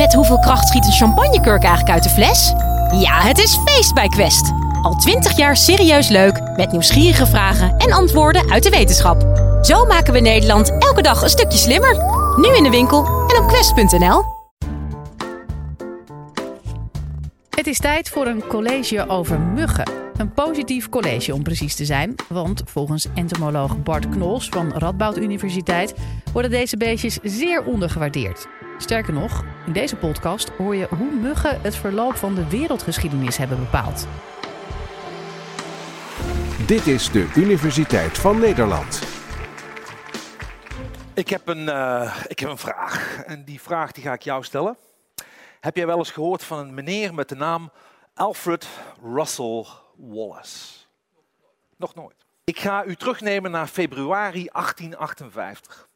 Met hoeveel kracht schiet een champagnekurk eigenlijk uit de fles? Ja, het is feest bij Quest. Al twintig jaar serieus leuk, met nieuwsgierige vragen en antwoorden uit de wetenschap. Zo maken we Nederland elke dag een stukje slimmer. Nu in de winkel en op quest.nl. Het is tijd voor een college over muggen. Een positief college om precies te zijn. Want volgens entomoloog Bart Knols van Radboud Universiteit worden deze beestjes zeer ondergewaardeerd. Sterker nog, in deze podcast hoor je hoe muggen het verloop van de wereldgeschiedenis hebben bepaald. Dit is de Universiteit van Nederland. Ik heb, een, eh, ik heb een vraag. En die vraag die ga ik jou stellen. Heb jij wel eens gehoord van een meneer met de naam Alfred Russel Wallace? Nog nooit. Ik ga u terugnemen naar februari 1858.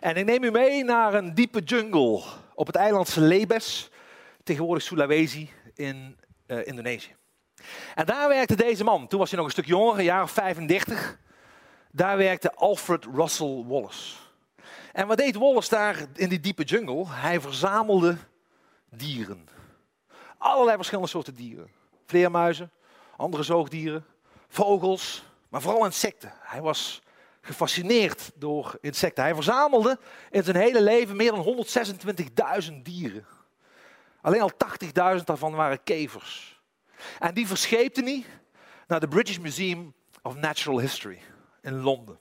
En ik neem u mee naar een diepe jungle op het eiland Celebes, tegenwoordig Sulawesi in uh, Indonesië. En daar werkte deze man, toen was hij nog een stuk jonger, een jaar of 35. Daar werkte Alfred Russel Wallace. En wat deed Wallace daar in die diepe jungle? Hij verzamelde dieren. Allerlei verschillende soorten dieren. Vleermuizen, andere zoogdieren, vogels, maar vooral insecten. Hij was gefascineerd door insecten. Hij verzamelde in zijn hele leven meer dan 126.000 dieren. Alleen al 80.000 daarvan waren kevers. En die verscheepte hij naar de British Museum of Natural History in Londen.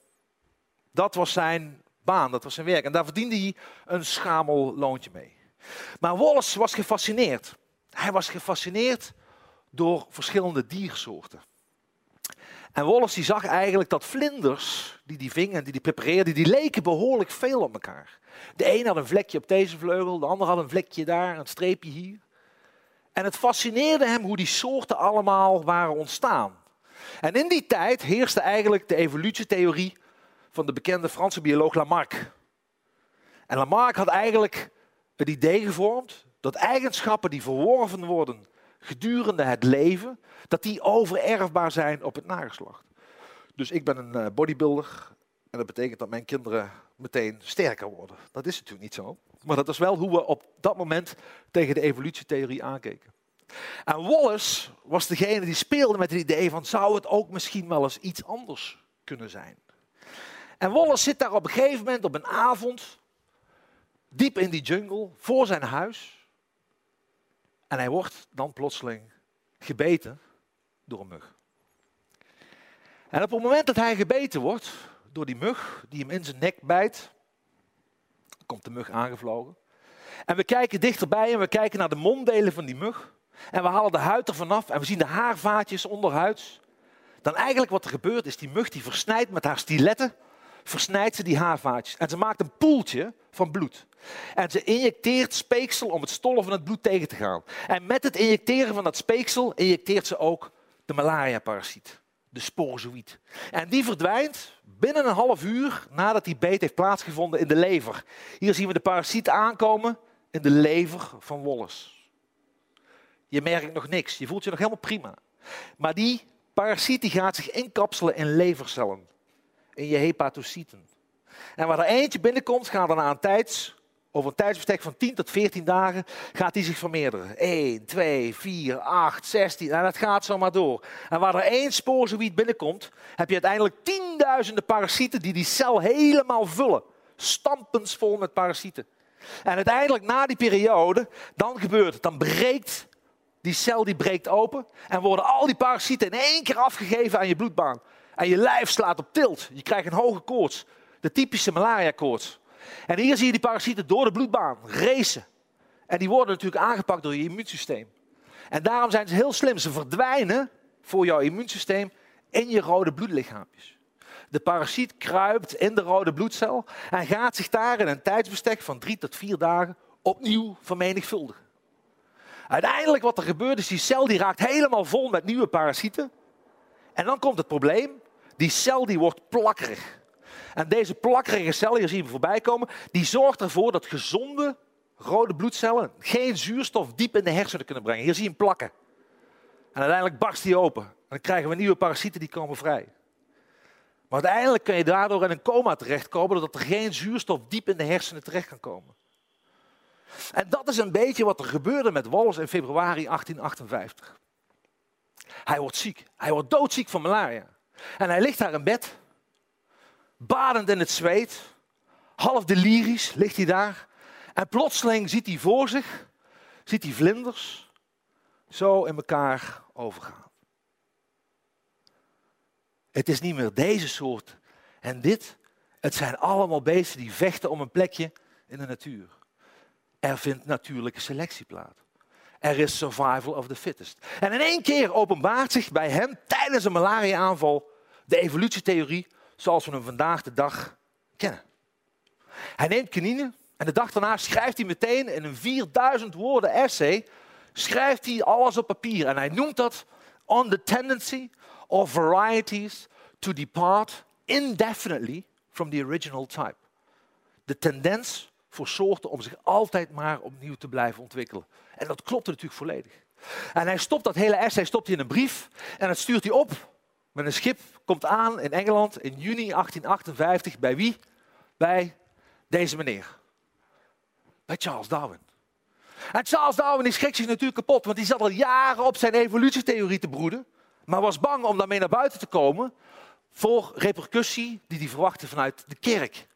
Dat was zijn baan, dat was zijn werk. En daar verdiende hij een schamel loontje mee. Maar Wallace was gefascineerd. Hij was gefascineerd door verschillende diersoorten. En Wallace die zag eigenlijk dat vlinders, die die vingen, die die prepareerden, die leken behoorlijk veel op elkaar. De een had een vlekje op deze vleugel, de ander had een vlekje daar, een streepje hier. En het fascineerde hem hoe die soorten allemaal waren ontstaan. En in die tijd heerste eigenlijk de evolutietheorie van de bekende Franse bioloog Lamarck. En Lamarck had eigenlijk het idee gevormd dat eigenschappen die verworven worden gedurende het leven, dat die overerfbaar zijn op het nageslacht. Dus ik ben een eh, bodybuilder en dat betekent dat mijn kinderen meteen sterker worden. Dat is natuurlijk niet zo. Maar dat is wel hoe we op dat moment tegen de evolutietheorie aankeken. En Wallace was degene die speelde met het idee van zou het ook misschien wel eens iets anders kunnen zijn. En Wallace zit daar op een gegeven moment op een avond, diep in die jungle, voor zijn huis. En hij wordt dan plotseling gebeten door een mug. En op het moment dat hij gebeten wordt door die mug, die hem in zijn nek bijt, komt de mug aangevlogen. En we kijken dichterbij en we kijken naar de monddelen van die mug. En we halen de huid ervan af en we zien de haarvaatjes onderhuids. Dan eigenlijk wat er gebeurt is, die mug die versnijdt met haar stiletten, versnijdt ze die haarvaatjes. En ze maakt een poeltje van bloed. En ze injecteert speeksel om het stollen van het bloed tegen te gaan. En met het injecteren van dat speeksel injecteert ze ook de malaria-parasiet, de sporozoïd. En die verdwijnt binnen een half uur nadat die beet heeft plaatsgevonden in de lever. Hier zien we de parasiet aankomen in de lever van Wallace. Je merkt nog niks, je voelt je nog helemaal prima. Maar die parasiet die gaat zich inkapselen in levercellen, in je hepatocyten. En waar er eentje binnenkomt, gaat er na een tijd, over een tijdsbestek van 10 tot 14 dagen, gaat die zich vermeerderen. 1, 2, 4, 8, 16, en dat gaat zo maar door. En waar er één spoorzoïd binnenkomt, heb je uiteindelijk tienduizenden parasieten die die cel helemaal vullen. Stampensvol met parasieten. En uiteindelijk na die periode, dan gebeurt het, dan breekt die cel die breekt open en worden al die parasieten in één keer afgegeven aan je bloedbaan. En je lijf slaat op tilt. Je krijgt een hoge koorts. De typische malaria-koorts. En hier zie je die parasieten door de bloedbaan racen. En die worden natuurlijk aangepakt door je immuunsysteem. En daarom zijn ze heel slim. Ze verdwijnen voor jouw immuunsysteem in je rode bloedlichaampjes. De parasiet kruipt in de rode bloedcel en gaat zich daar in een tijdsbestek van drie tot vier dagen opnieuw vermenigvuldigen. Uiteindelijk wat er gebeurt is, die cel die raakt helemaal vol met nieuwe parasieten. En dan komt het probleem, die cel die wordt plakkerig. En deze plakkerige cel, hier zien we voorbij komen, die zorgt ervoor dat gezonde rode bloedcellen geen zuurstof diep in de hersenen kunnen brengen. Hier zie je hem plakken. En uiteindelijk barst die open. En dan krijgen we nieuwe parasieten die komen vrij. Maar uiteindelijk kun je daardoor in een coma terechtkomen, doordat er geen zuurstof diep in de hersenen terecht kan komen. En dat is een beetje wat er gebeurde met Wallace in februari 1858. Hij wordt ziek. Hij wordt doodziek van malaria. En hij ligt daar in bed, badend in het zweet, half delirisch ligt hij daar. En plotseling ziet hij voor zich, ziet hij vlinders zo in elkaar overgaan. Het is niet meer deze soort en dit. Het zijn allemaal beesten die vechten om een plekje in de natuur. Er vindt natuurlijke selectie plaats. Er is survival of the fittest. En in één keer openbaart zich bij hem tijdens een malaria-aanval de evolutietheorie zoals we hem vandaag de dag kennen. Hij neemt kinine en de dag daarna schrijft hij meteen in een 4000 woorden essay, schrijft hij alles op papier. En hij noemt dat On the Tendency of Varieties to Depart Indefinitely from the Original Type. De tendens voor soorten om zich altijd maar opnieuw te blijven ontwikkelen. En dat klopt natuurlijk volledig. En hij stopt dat hele essay stopt hij in een brief en dat stuurt hij op met een schip. Komt aan in Engeland in juni 1858. Bij wie? Bij deze meneer. Bij Charles Darwin. En Charles Darwin die schrikt zich natuurlijk kapot, want hij zat al jaren op zijn evolutietheorie te broeden, maar was bang om daarmee naar buiten te komen voor repercussie die hij verwachtte vanuit de kerk.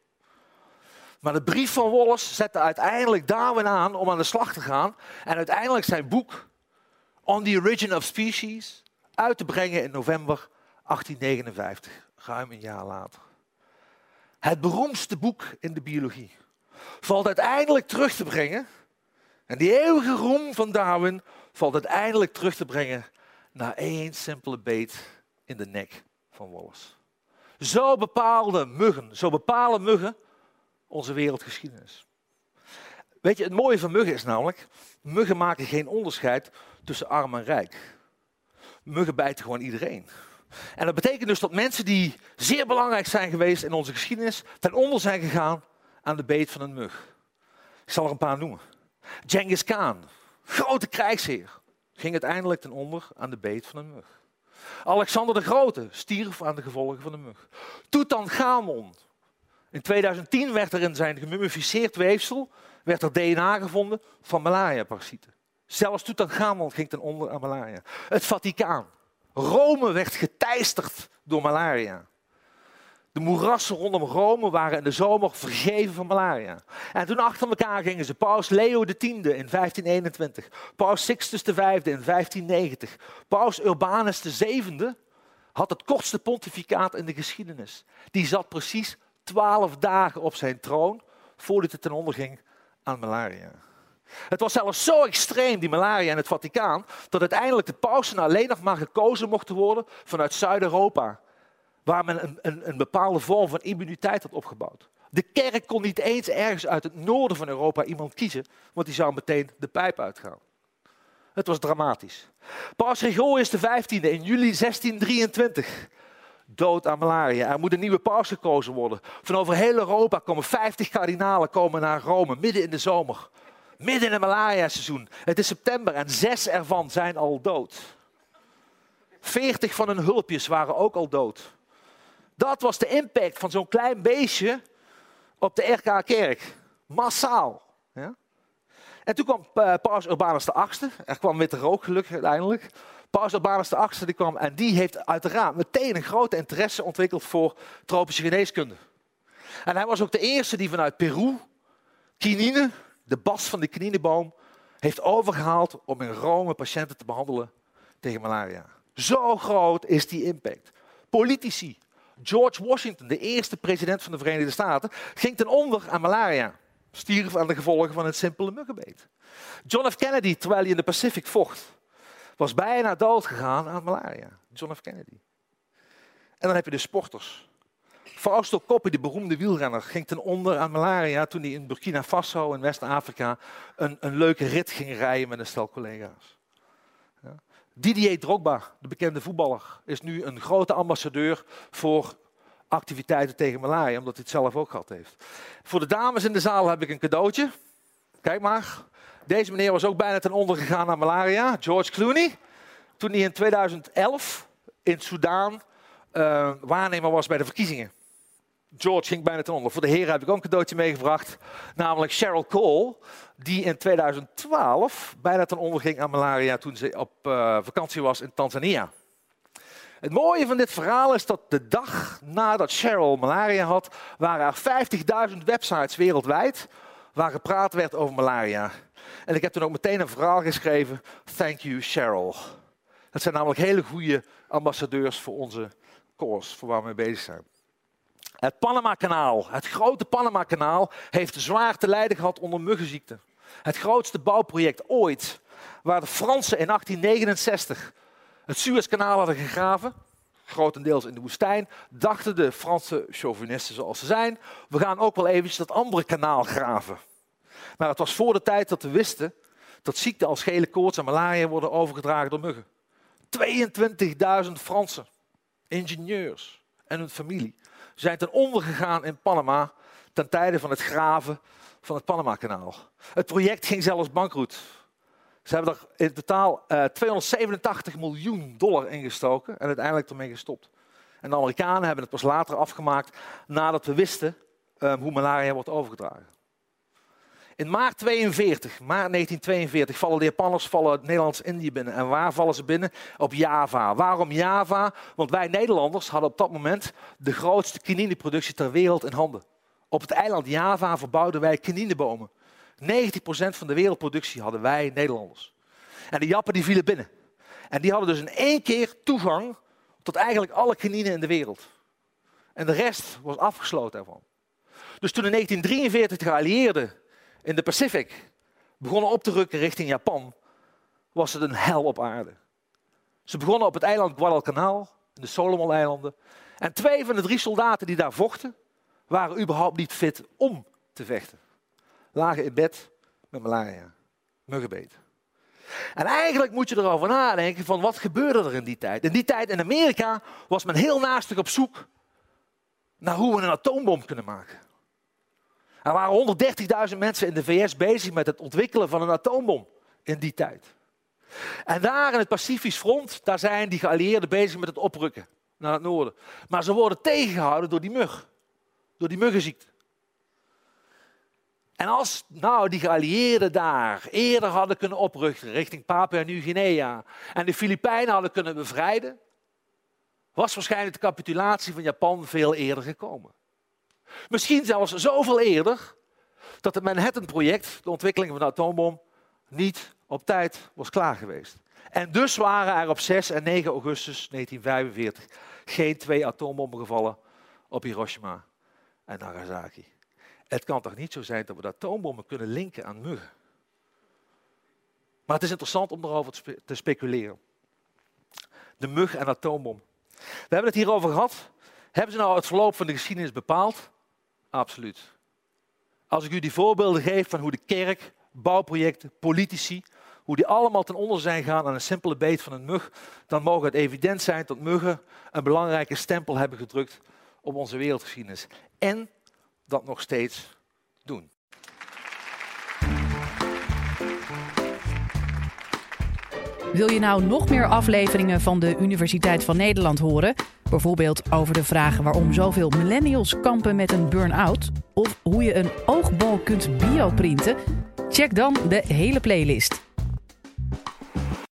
Maar de brief van Wallace zette uiteindelijk Darwin aan om aan de slag te gaan en uiteindelijk zijn boek On the Origin of Species uit te brengen in november 1859, ruim een jaar later. Het beroemdste boek in de biologie valt uiteindelijk terug te brengen. En die eeuwige roem van Darwin valt uiteindelijk terug te brengen naar één simpele beet in de nek van Wallace. Zo bepaalden muggen, zo bepalen muggen onze wereldgeschiedenis. Weet je, het mooie van muggen is namelijk, muggen maken geen onderscheid tussen arm en rijk. Muggen bijten gewoon iedereen. En dat betekent dus dat mensen die zeer belangrijk zijn geweest in onze geschiedenis, ten onder zijn gegaan aan de beet van een mug. Ik zal er een paar noemen. Genghis Khan, grote krijgsheer, ging uiteindelijk ten onder aan de beet van een mug. Alexander de Grote stierf aan de gevolgen van de mug. Tutankhamon. In 2010 werd er in zijn gemummificeerd weefsel werd er DNA gevonden van malaria-parasieten. Zelfs Tutankhamon ging ten onder aan malaria. Het Vaticaan. Rome werd geteisterd door malaria. De moerassen rondom Rome waren in de zomer vergeven van malaria. En toen achter elkaar gingen ze paus Leo X in 1521, paus Sixtus V in 1590, paus Urbanus VII had het kortste pontificaat in de geschiedenis. Die zat precies twaalf dagen op zijn troon voordat hij ten onder ging aan malaria. Het was zelfs zo extreem, die malaria in het Vaticaan, dat uiteindelijk de pausen alleen nog maar gekozen mochten worden vanuit Zuid-Europa, waar men een, een, een, bepaalde vorm van immuniteit had opgebouwd. De kerk kon niet eens ergens uit het noorden van Europa iemand kiezen, want die zou meteen de pijp uitgaan. Het was dramatisch. Paus Gregorius XV in juli 1623 dood aan malaria. Er moet een nieuwe paus gekozen worden. Van over heel Europa komen 50 kardinalen komen naar Rome, midden in de zomer. Midden in het malaria-seizoen. Het is september en zes ervan zijn al dood. Veertig van hun hulpjes waren ook al dood. Dat was de impact van zo'n klein beestje op de RK-kerk. Massaal. Ja? En toen kwam uh, Paus Urbanus VIII. Er kwam witte rook gelukkig uiteindelijk. Paus Urbanus VIII die kwam en die heeft uiteraard meteen een grote interesse ontwikkeld voor tropische geneeskunde. En hij was ook de eerste die vanuit Peru quinine, de bas van de kinineboom, heeft overgehaald om in Rome patiënten te behandelen tegen malaria. Zo groot is die impact. Politici. George Washington, de eerste president van de Verenigde Staten, ging ten onder aan malaria. Stierf aan de gevolgen van het simpele muggenbeet. John F. Kennedy, terwijl hij in de Pacific vocht, was bijna dood gegaan aan malaria. John F. Kennedy. En dan heb je de sporters. Fausto Coppi, de beroemde wielrenner, ging ten onder aan malaria toen hij in Burkina Faso in West-Afrika een, een leuke rit ging rijden met een stel collega's. Ja. Didier Drogba, de bekende voetballer, is nu een grote ambassadeur voor activiteiten tegen malaria, omdat hij het zelf ook gehad heeft. Voor de dames in de zaal heb ik een cadeautje. Kijk maar. Deze meneer was ook bijna ten onder gegaan aan malaria, George Clooney. Toen hij in 2011 in Soudaan uh, waarnemer was bij de verkiezingen. George ging bijna ten onder. Voor de heren heb ik ook een cadeautje meegebracht. Namelijk Cheryl Cole, die in 2012 bijna ten onder ging aan malaria toen ze op uh, vakantie was in Tanzania. Het mooie van dit verhaal is dat de dag nadat Cheryl malaria had, waren er 50.000 websites wereldwijd waar gepraat werd over malaria. En ik heb toen ook meteen een verhaal geschreven. Thank you, Cheryl. Dat zijn namelijk hele goede ambassadeurs voor onze koers, voor waar we mee bezig zijn. Het Panama-kanaal, het grote Panama-kanaal, heeft zwaar te lijden gehad onder muggenziekte. Het grootste bouwproject ooit, waar de Fransen in 1869 het Suezkanaal hadden gegraven, grotendeels in de woestijn, dachten de Franse chauvinisten zoals ze zijn, we gaan ook wel eventjes dat andere kanaal graven. Maar het was voor de tijd dat we wisten dat ziekten als gele koorts en malaria worden overgedragen door muggen. 22.000 Fransen, ingenieurs en hun familie zijn ten onder gegaan in Panama ten tijde van het graven van het Panama-kanaal. Het project ging zelfs bankroet. Ze hebben er in totaal uh, eh, 287 miljoen dollar ingestoken en uiteindelijk ermee gestopt. En de Amerikanen hebben het pas later afgemaakt nadat we wisten um, hoe malaria wordt overgedragen. In maart 42, maart 1942 vallen de Japanners vallen Nederlands-Indië binnen. En waar vallen ze binnen? Op Java. Waarom Java? Want wij Nederlanders hadden op dat moment de grootste quinineproductie ter wereld in handen. Op het eiland Java verbouwden wij kininebomen. 90% van de wereldproductie hadden wij Nederlanders. En de Jappen die vielen binnen. En die hadden dus in één keer toegang tot eigenlijk alle kinine in de wereld. En de rest was afgesloten ervan. Dus toen in 1943 de geallieerden in de Pacific begonnen op te rukken richting Japan, was het een hel op aarde. Ze begonnen op het eiland Guadalcanal, in de Solomon-eilanden. En twee van de drie soldaten die daar vochten, waren überhaupt niet fit om te vechten. Lagen in bed met malaria, muggenbeet. En eigenlijk moet je erover nadenken van wat gebeurde er in die tijd. In die tijd in Amerika was men heel naastig op zoek naar hoe we een atoombom kunnen maken. Er waren 130.000 mensen in de VS bezig met het ontwikkelen van een atoombom in die tijd. En daar in het Pacifisch front, daar zijn die geallieerden bezig met het oprukken naar het noorden. Maar ze worden tegengehouden door die mug, door die muggenziekte. En als nou die geallieerden daar eerder hadden kunnen oprukken richting Papua Nieuw-Guinea en de Filipijnen hadden kunnen bevrijden, was waarschijnlijk de capitulatie van Japan veel eerder gekomen. Misschien zelfs zoveel eerder dat het Manhattan-project, de ontwikkeling van de atoombom, niet op tijd was klaar geweest. En dus waren er op 6 en 9 augustus 1945 geen twee atoombommen gevallen op Hiroshima en Nagasaki. Het kan toch niet zo zijn dat we de atoombommen kunnen linken aan muggen? Maar het is interessant om erover te speculeren. De mug en atoombom. We hebben het hierover gehad. Hebben ze nou het verloop van de geschiedenis bepaald? Absoluut. Als ik u die voorbeelden geef van hoe de kerk, bouwprojecten, politici, hoe die allemaal ten onder zijn gegaan aan een simpele beet van een mug, dan mogen het evident zijn dat muggen een belangrijke stempel hebben gedrukt op onze wereldgeschiedenis. En dat nog steeds doen. Wil je nou nog meer afleveringen van de Universiteit van Nederland horen? Bijvoorbeeld over de vraag waarom zoveel millennials kampen met een burn-out. Of hoe je een oogbal kunt bioprinten. Check dan de hele playlist.